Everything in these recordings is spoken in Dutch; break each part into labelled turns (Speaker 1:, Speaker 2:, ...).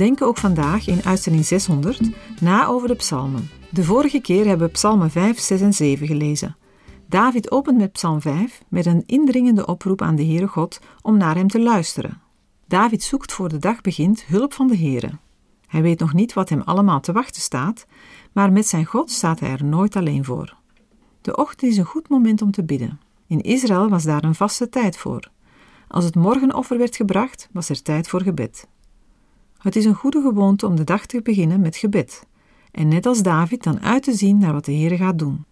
Speaker 1: Denken ook vandaag in uitzending 600 na over de psalmen. De vorige keer hebben we psalmen 5, 6 en 7 gelezen. David opent met psalm 5 met een indringende oproep aan de Heere God om naar hem te luisteren. David zoekt voor de dag begint hulp van de Heere. Hij weet nog niet wat hem allemaal te wachten staat, maar met zijn God staat hij er nooit alleen voor. De ochtend is een goed moment om te bidden. In Israël was daar een vaste tijd voor. Als het morgenoffer werd gebracht, was er tijd voor gebed. Het is een goede gewoonte om de dag te beginnen met gebed, en net als David dan uit te zien naar wat de Heer gaat doen.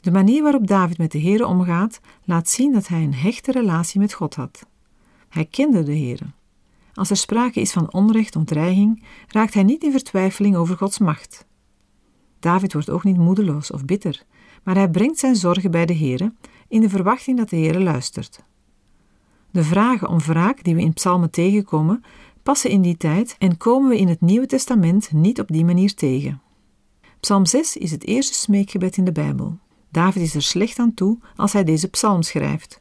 Speaker 1: De manier waarop David met de Heer omgaat, laat zien dat hij een hechte relatie met God had. Hij kende de Heer. Als er sprake is van onrecht of dreiging, raakt hij niet in vertwijfeling over Gods macht. David wordt ook niet moedeloos of bitter, maar hij brengt zijn zorgen bij de Heer in de verwachting dat de Heer luistert. De vragen om wraak die we in psalmen tegenkomen, passen in die tijd en komen we in het Nieuwe Testament niet op die manier tegen. Psalm 6 is het eerste smeekgebed in de Bijbel. David is er slecht aan toe als hij deze psalm schrijft.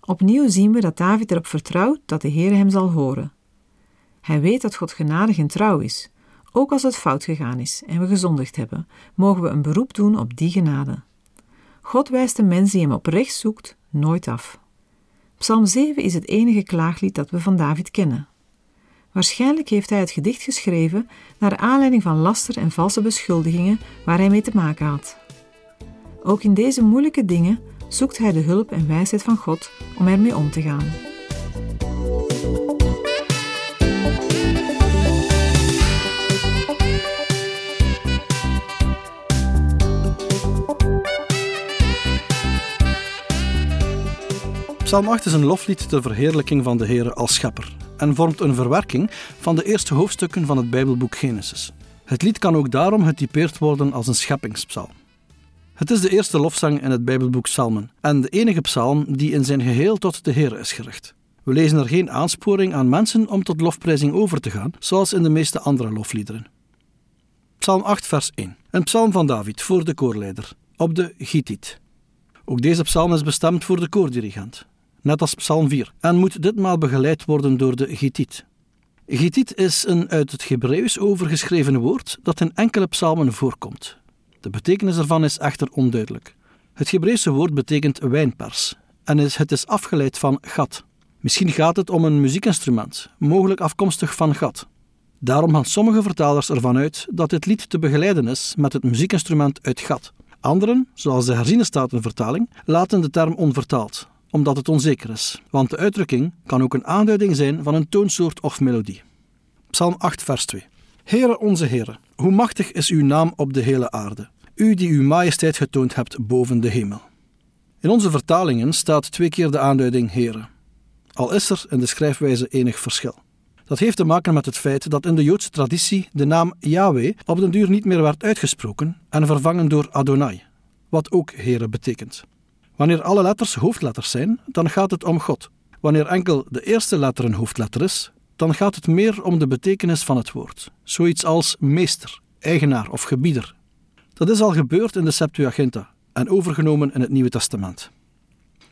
Speaker 1: Opnieuw zien we dat David erop vertrouwt dat de Heer hem zal horen. Hij weet dat God genadig en trouw is. Ook als het fout gegaan is en we gezondigd hebben, mogen we een beroep doen op die genade. God wijst de mens die hem oprecht zoekt nooit af. Psalm 7 is het enige klaaglied dat we van David kennen. Waarschijnlijk heeft hij het gedicht geschreven naar aanleiding van laster en valse beschuldigingen waar hij mee te maken had. Ook in deze moeilijke dingen zoekt hij de hulp en wijsheid van God om ermee om te gaan.
Speaker 2: Psalm 8 is een loflied ter verheerlijking van de Heer als schepper en vormt een verwerking van de eerste hoofdstukken van het Bijbelboek Genesis. Het lied kan ook daarom getypeerd worden als een scheppingspsalm. Het is de eerste lofzang in het Bijbelboek Psalmen en de enige psalm die in zijn geheel tot de Heer is gericht. We lezen er geen aansporing aan mensen om tot lofprijzing over te gaan, zoals in de meeste andere lofliederen. Psalm 8, vers 1. Een psalm van David voor de koorleider, op de Gittit. Ook deze psalm is bestemd voor de koordirigent, net als psalm 4, en moet ditmaal begeleid worden door de Gittit. Gittit is een uit het Hebreeuws overgeschreven woord dat in enkele psalmen voorkomt. De betekenis ervan is echter onduidelijk. Het Hebreeuwse woord betekent wijnpers en het is afgeleid van gat. Misschien gaat het om een muziekinstrument, mogelijk afkomstig van gat. Daarom gaan sommige vertalers ervan uit dat dit lied te begeleiden is met het muziekinstrument uit gat. Anderen, zoals de herziene statenvertaling, laten de term onvertaald, omdat het onzeker is, want de uitdrukking kan ook een aanduiding zijn van een toonsoort of melodie. Psalm 8, vers 2. Heere onze Heere, hoe machtig is uw naam op de hele aarde, u die uw majesteit getoond hebt boven de hemel. In onze vertalingen staat twee keer de aanduiding Heere, al is er in de schrijfwijze enig verschil. Dat heeft te maken met het feit dat in de Joodse traditie de naam Yahweh op den duur niet meer werd uitgesproken en vervangen door Adonai, wat ook Heere betekent. Wanneer alle letters hoofdletters zijn, dan gaat het om God. Wanneer enkel de eerste letter een hoofdletter is, dan gaat het meer om de betekenis van het woord. Zoiets als meester, eigenaar of gebieder. Dat is al gebeurd in de Septuaginta en overgenomen in het Nieuwe Testament.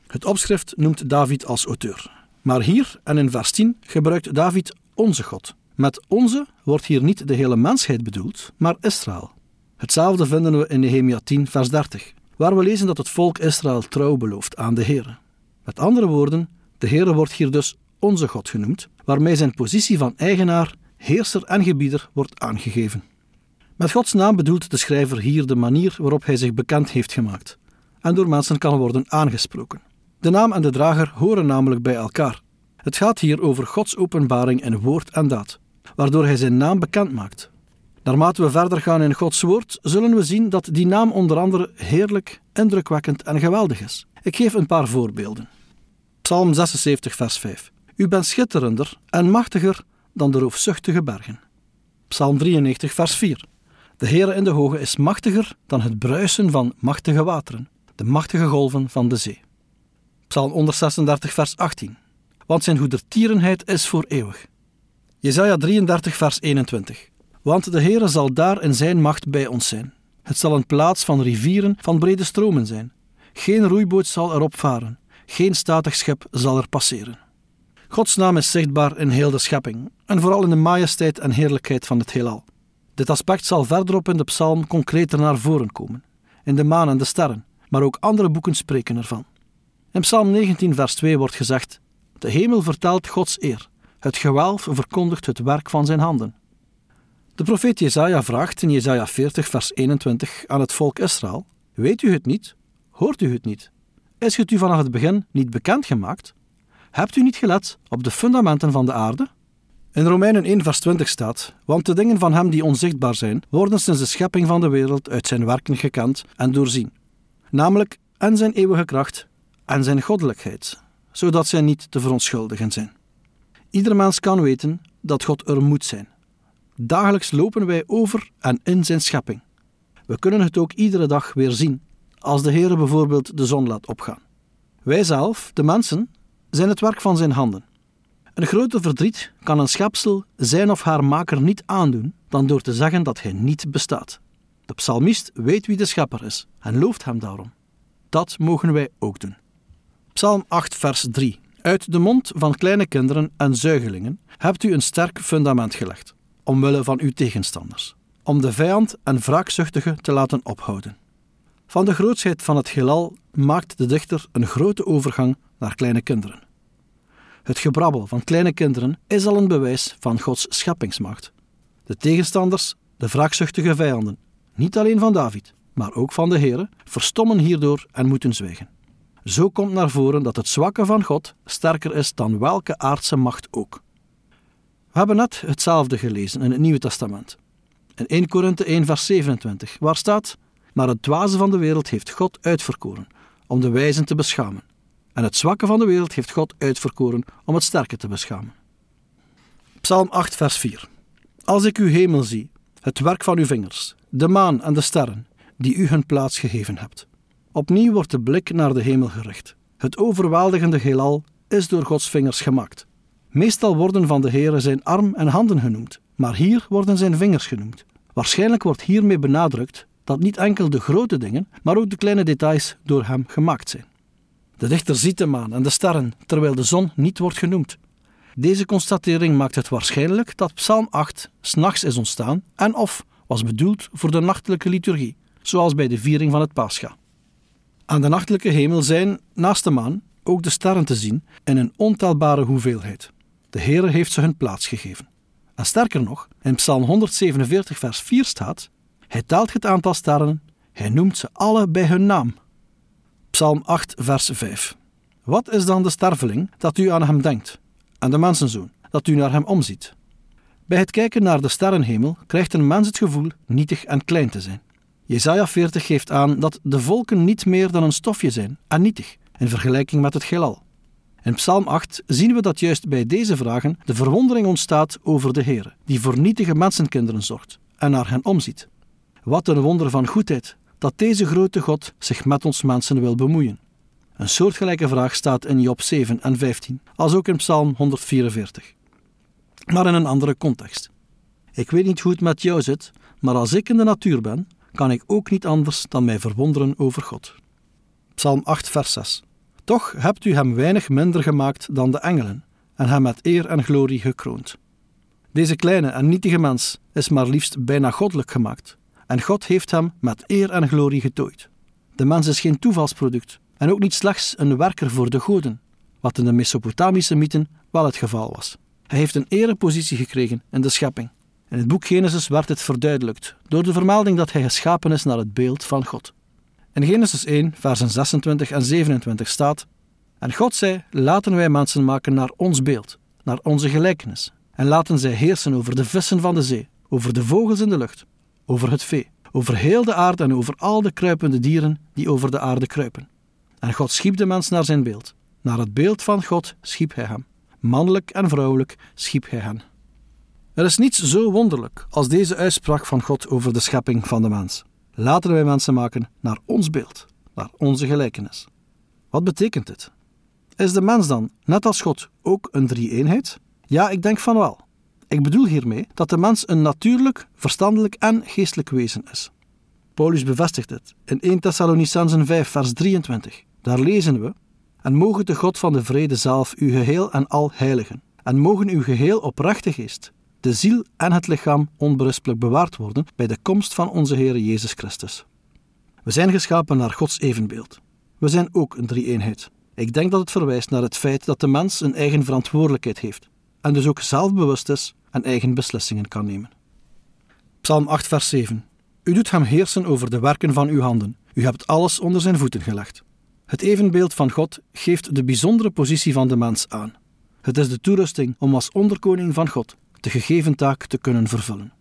Speaker 2: Het opschrift noemt David als auteur. Maar hier en in vers 10 gebruikt David onze God. Met onze wordt hier niet de hele mensheid bedoeld, maar Israël. Hetzelfde vinden we in Nehemia 10, vers 30, waar we lezen dat het volk Israël trouw belooft aan de Heer. Met andere woorden, de Heer wordt hier dus onze God genoemd, waarmee zijn positie van eigenaar, heerser en gebieder wordt aangegeven. Met Gods naam bedoelt de schrijver hier de manier waarop hij zich bekend heeft gemaakt en door mensen kan worden aangesproken. De naam en de drager horen namelijk bij elkaar. Het gaat hier over Gods openbaring in woord en daad, waardoor hij zijn naam bekend maakt. Naarmate we verder gaan in Gods woord, zullen we zien dat die naam onder andere heerlijk, indrukwekkend en geweldig is. Ik geef een paar voorbeelden. Psalm 76, vers 5. U bent schitterender en machtiger dan de roofzuchtige bergen. Psalm 93, vers 4. De Heere in de hoge is machtiger dan het bruisen van machtige wateren, de machtige golven van de zee. Psalm 136, vers 18. Want zijn goedertierenheid is voor eeuwig. Jesaja 33, vers 21. Want de Heere zal daar in zijn macht bij ons zijn. Het zal een plaats van rivieren van brede stromen zijn. Geen roeiboot zal erop varen. Geen statig schip zal er passeren. Gods naam is zichtbaar in heel de schepping en vooral in de majesteit en heerlijkheid van het heelal. Dit aspect zal verderop in de psalm concreter naar voren komen, in de maan en de sterren, maar ook andere boeken spreken ervan. In Psalm 19, vers 2 wordt gezegd: De hemel vertelt Gods eer, het gewelf verkondigt het werk van zijn handen. De profeet Jezaja vraagt in Jezaja 40, vers 21 aan het volk Israël: Weet u het niet? Hoort u het niet? Is het u vanaf het begin niet bekend gemaakt? Hebt u niet gelet op de fundamenten van de aarde? In Romeinen 1, vers 20 staat: Want de dingen van hem die onzichtbaar zijn, worden sinds de schepping van de wereld uit zijn werken gekend en doorzien. Namelijk en zijn eeuwige kracht en zijn goddelijkheid, zodat zij niet te verontschuldigen zijn. Ieder mens kan weten dat God er moet zijn. Dagelijks lopen wij over en in zijn schepping. We kunnen het ook iedere dag weer zien, als de Heer bijvoorbeeld de zon laat opgaan. Wij zelf, de mensen, zijn het werk van zijn handen. Een groter verdriet kan een schepsel zijn of haar maker niet aandoen dan door te zeggen dat hij niet bestaat. De psalmist weet wie de schepper is en looft hem daarom. Dat mogen wij ook doen. Psalm 8, vers 3. Uit de mond van kleine kinderen en zuigelingen hebt u een sterk fundament gelegd, omwille van uw tegenstanders, om de vijand en wraakzuchtige te laten ophouden. Van de grootsheid van het heelal maakt de dichter een grote overgang naar kleine kinderen. Het gebrabbel van kleine kinderen is al een bewijs van Gods scheppingsmacht. De tegenstanders, de wraakzuchtige vijanden, niet alleen van David, maar ook van de Heere, verstommen hierdoor en moeten zwijgen. Zo komt naar voren dat het zwakke van God sterker is dan welke aardse macht ook. We hebben net hetzelfde gelezen in het Nieuwe Testament. In 1 Korinthe 1 vers 27, waar staat: Maar het dwaze van de wereld heeft God uitverkoren, om de wijzen te beschamen. En het zwakke van de wereld heeft God uitverkoren om het sterke te beschamen. Psalm 8, vers 4. Als ik uw hemel zie, het werk van uw vingers, de maan en de sterren, die u hun plaats gegeven hebt. Opnieuw wordt de blik naar de hemel gericht. Het overweldigende heelal is door Gods vingers gemaakt. Meestal worden van de Heere zijn arm en handen genoemd, maar hier worden zijn vingers genoemd. Waarschijnlijk wordt hiermee benadrukt dat niet enkel de grote dingen, maar ook de kleine details door hem gemaakt zijn. De dichter ziet de maan en de sterren, terwijl de zon niet wordt genoemd. Deze constatering maakt het waarschijnlijk dat Psalm 8 s'nachts is ontstaan en of was bedoeld voor de nachtelijke liturgie, zoals bij de viering van het Pascha. Aan de nachtelijke hemel zijn, naast de maan, ook de sterren te zien in een ontelbare hoeveelheid. De Heere heeft ze hun plaats gegeven. En sterker nog, in Psalm 147, vers 4 staat: Hij telt het aantal sterren, hij noemt ze alle bij hun naam. Psalm 8, vers 5. Wat is dan de sterveling dat u aan hem denkt, en de mensenzoon dat u naar hem omziet? Bij het kijken naar de sterrenhemel krijgt een mens het gevoel nietig en klein te zijn. Jesaja 40 geeft aan dat de volken niet meer dan een stofje zijn en nietig in vergelijking met het heelal. In Psalm 8 zien we dat juist bij deze vragen de verwondering ontstaat over de Heer, die voor nietige mensenkinderen zorgt en naar hen omziet. Wat een wonder van goedheid dat deze grote God zich met ons mensen wil bemoeien. Een soortgelijke vraag staat in Job 7 en 15, als ook in Psalm 144. Maar in een andere context. Ik weet niet hoe het met jou zit, maar als ik in de natuur ben, kan ik ook niet anders dan mij verwonderen over God. Psalm 8, vers 6. Toch hebt u hem weinig minder gemaakt dan de engelen, en hem met eer en glorie gekroond. Deze kleine en nietige mens is maar liefst bijna goddelijk gemaakt, en God heeft hem met eer en glorie getooid. De mens is geen toevalsproduct, en ook niet slechts een werker voor de goden, wat in de Mesopotamische mythen wel het geval was. Hij heeft een erepositie gekregen in de schepping. In het boek Genesis werd het verduidelijkt door de vermelding dat hij geschapen is naar het beeld van God. In Genesis 1, versen 26 en 27 staat: En God zei: Laten wij mensen maken naar ons beeld, naar onze gelijkenis, en laten zij heersen over de vissen van de zee, over de vogels in de lucht, over het vee, over heel de aarde en over al de kruipende dieren die over de aarde kruipen. En God schiep de mens naar zijn beeld. Naar het beeld van God schiep hij hem. Mannelijk en vrouwelijk schiep hij hen. Er is niets zo wonderlijk als deze uitspraak van God over de schepping van de mens. Laten wij mensen maken naar ons beeld, naar onze gelijkenis. Wat betekent dit? Is de mens dan, net als God, ook een drie-eenheid? Ja, ik denk van wel. Ik bedoel hiermee dat de mens een natuurlijk, verstandelijk en geestelijk wezen is. Paulus bevestigt dit in 1 Thessalonicenzen 5, vers 23. Daar lezen we: En mogen de God van de vrede zelf u geheel en al heiligen. En mogen uw geheel oprechte geest, de ziel en het lichaam onberispelijk bewaard worden bij de komst van onze Heer Jezus Christus. We zijn geschapen naar Gods evenbeeld. We zijn ook een drie-eenheid. Ik denk dat het verwijst naar het feit dat de mens een eigen verantwoordelijkheid heeft en dus ook zelfbewust is en eigen beslissingen kan nemen. Psalm 8, vers 7. U doet hem heersen over de werken van uw handen. U hebt alles onder zijn voeten gelegd. Het evenbeeld van God geeft de bijzondere positie van de mens aan. Het is de toerusting om als onderkoning van God de gegeven taak te kunnen vervullen,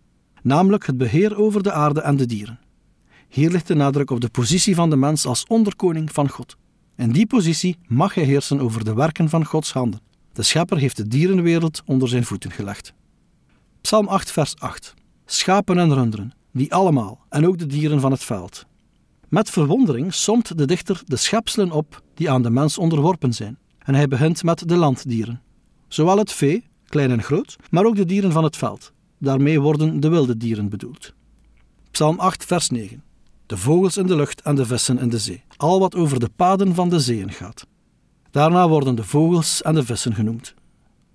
Speaker 2: namelijk het beheer over de aarde en de dieren. Hier ligt de nadruk op de positie van de mens als onderkoning van God. In die positie mag hij heersen over de werken van Gods handen. De schepper heeft de dierenwereld onder zijn voeten gelegd. Psalm 8, vers 8. Schapen en runderen, die allemaal, en ook de dieren van het veld. Met verwondering somt de dichter de schepselen op die aan de mens onderworpen zijn. En hij begint met de landdieren. Zowel het vee, klein en groot, maar ook de dieren van het veld. Daarmee worden de wilde dieren bedoeld. Psalm 8, vers 9. De vogels in de lucht en de vissen in de zee. Al wat over de paden van de zeeën gaat. Daarna worden de vogels en de vissen genoemd.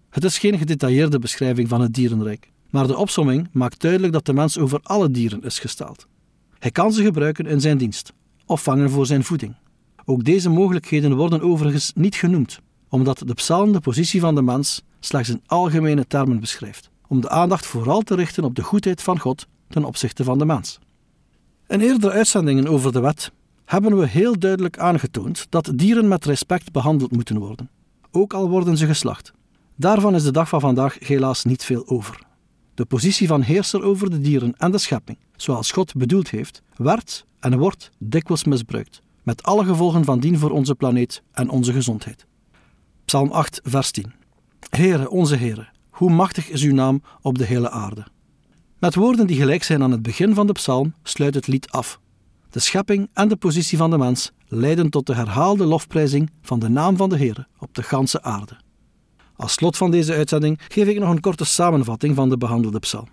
Speaker 2: Het is geen gedetailleerde beschrijving van het dierenrijk, maar de opsomming maakt duidelijk dat de mens over alle dieren is gesteld. Hij kan ze gebruiken in zijn dienst of vangen voor zijn voeding. Ook deze mogelijkheden worden overigens niet genoemd, omdat de psalm de positie van de mens slechts in algemene termen beschrijft, om de aandacht vooral te richten op de goedheid van God ten opzichte van de mens. In eerdere uitzendingen over de wet hebben we heel duidelijk aangetoond dat dieren met respect behandeld moeten worden, ook al worden ze geslacht. Daarvan is de dag van vandaag helaas niet veel over. De positie van heerser over de dieren en de schepping, zoals God bedoeld heeft, werd en wordt dikwijls misbruikt, met alle gevolgen van dien voor onze planeet en onze gezondheid. Psalm 8, vers 10. Heere, onze Heere, hoe machtig is uw naam op de hele aarde. Met woorden die gelijk zijn aan het begin van de psalm sluit het lied af. De schepping en de positie van de mens leiden tot de herhaalde lofprijzing van de naam van de Heere op de ganse aarde. Als slot van deze uitzending geef ik nog een korte samenvatting van de behandelde psalm.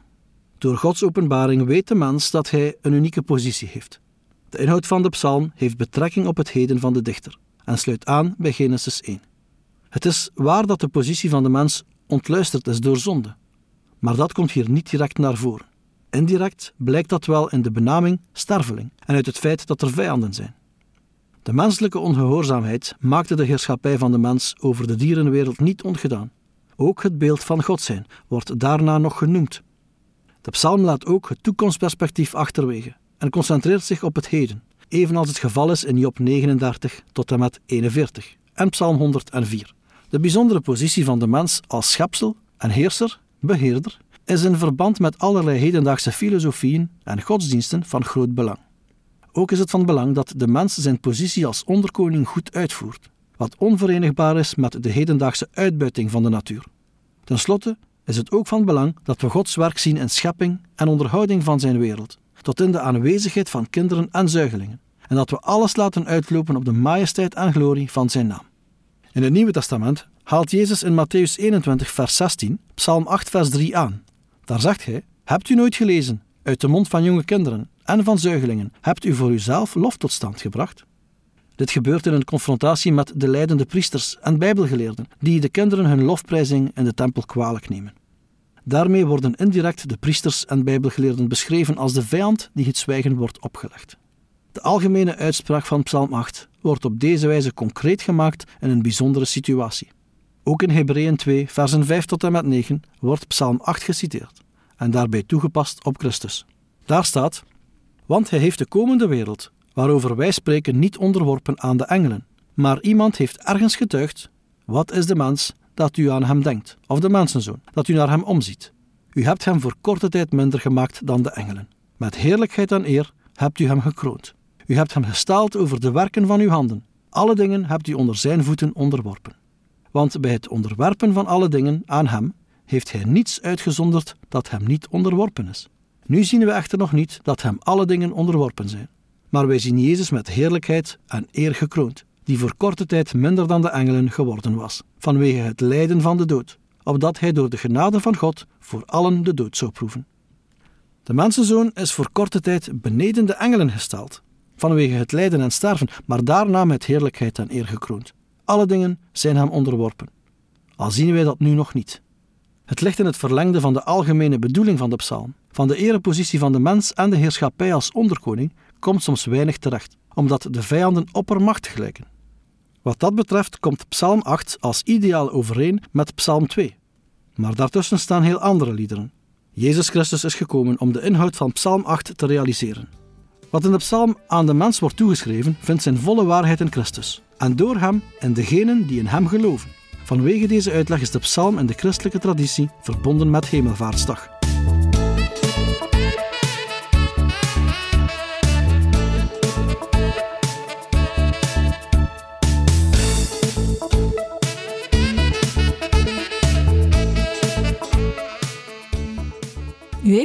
Speaker 2: Door Gods openbaring weet de mens dat hij een unieke positie heeft. De inhoud van de psalm heeft betrekking op het heden van de dichter en sluit aan bij Genesis 1. Het is waar dat de positie van de mens ontluisterd is door zonde, maar dat komt hier niet direct naar voren. Indirect blijkt dat wel in de benaming sterveling en uit het feit dat er vijanden zijn. De menselijke ongehoorzaamheid maakte de heerschappij van de mens over de dierenwereld niet ongedaan. Ook het beeld van God zijn wordt daarna nog genoemd. De psalm laat ook het toekomstperspectief achterwege en concentreert zich op het heden, evenals het geval is in Job 39 tot en met 41 en Psalm 104. De bijzondere positie van de mens als schepsel en heerser, beheerder, is in verband met allerlei hedendaagse filosofieën en godsdiensten van groot belang. Ook is het van belang dat de mens zijn positie als onderkoning goed uitvoert, wat onverenigbaar is met de hedendaagse uitbuiting van de natuur. Ten slotte is het ook van belang dat we Gods werk zien in schepping en onderhouding van zijn wereld, tot in de aanwezigheid van kinderen en zuigelingen, en dat we alles laten uitlopen op de majesteit en glorie van zijn naam. In het Nieuwe Testament haalt Jezus in Matthäus 21, vers 16, Psalm 8, vers 3 aan. Daar zegt hij: Hebt u nooit gelezen, uit de mond van jonge kinderen en van zuigelingen, hebt u voor uzelf lof tot stand gebracht? Dit gebeurt in een confrontatie met de leidende priesters en bijbelgeleerden, die de kinderen hun lofprijzing in de tempel kwalijk nemen. Daarmee worden indirect de priesters en bijbelgeleerden beschreven als de vijand die het zwijgen wordt opgelegd. De algemene uitspraak van Psalm 8 wordt op deze wijze concreet gemaakt in een bijzondere situatie. Ook in Hebreeën 2, versen 5 tot en met 9 wordt Psalm 8 geciteerd en daarbij toegepast op Christus. Daar staat: Want hij heeft de komende wereld, waarover wij spreken, niet onderworpen aan de engelen. Maar iemand heeft ergens getuigd: Wat is de mens dat u aan hem denkt, of de mensenzoon, dat u naar hem omziet? U hebt hem voor korte tijd minder gemaakt dan de engelen. Met heerlijkheid en eer hebt u hem gekroond. U hebt hem gestaald over de werken van uw handen. Alle dingen hebt u onder zijn voeten onderworpen. Want bij het onderwerpen van alle dingen aan hem heeft hij niets uitgezonderd dat hem niet onderworpen is. Nu zien we echter nog niet dat hem alle dingen onderworpen zijn. Maar wij zien Jezus met heerlijkheid en eer gekroond, die voor korte tijd minder dan de engelen geworden was, vanwege het lijden van de dood, opdat hij door de genade van God voor allen de dood zou proeven. De mensenzoon is voor korte tijd beneden de engelen gesteld, vanwege het lijden en sterven, maar daarna met heerlijkheid en eer gekroond. Alle dingen zijn hem onderworpen. Al zien wij dat nu nog niet. Het ligt in het verlengde van de algemene bedoeling van de psalm. Van de erepositie van de mens en de heerschappij als onderkoning komt soms weinig terecht, omdat de vijanden oppermachtig lijken. Wat dat betreft komt Psalm 8 als ideaal overeen met Psalm 2. Maar daartussen staan heel andere liederen. Jezus Christus is gekomen om de inhoud van Psalm 8 te realiseren. Wat in de psalm aan de mens wordt toegeschreven, vindt zijn volle waarheid in Christus. En door hem en degenen die in hem geloven. Vanwege deze uitleg is de psalm in de christelijke traditie verbonden met Hemelvaartsdag.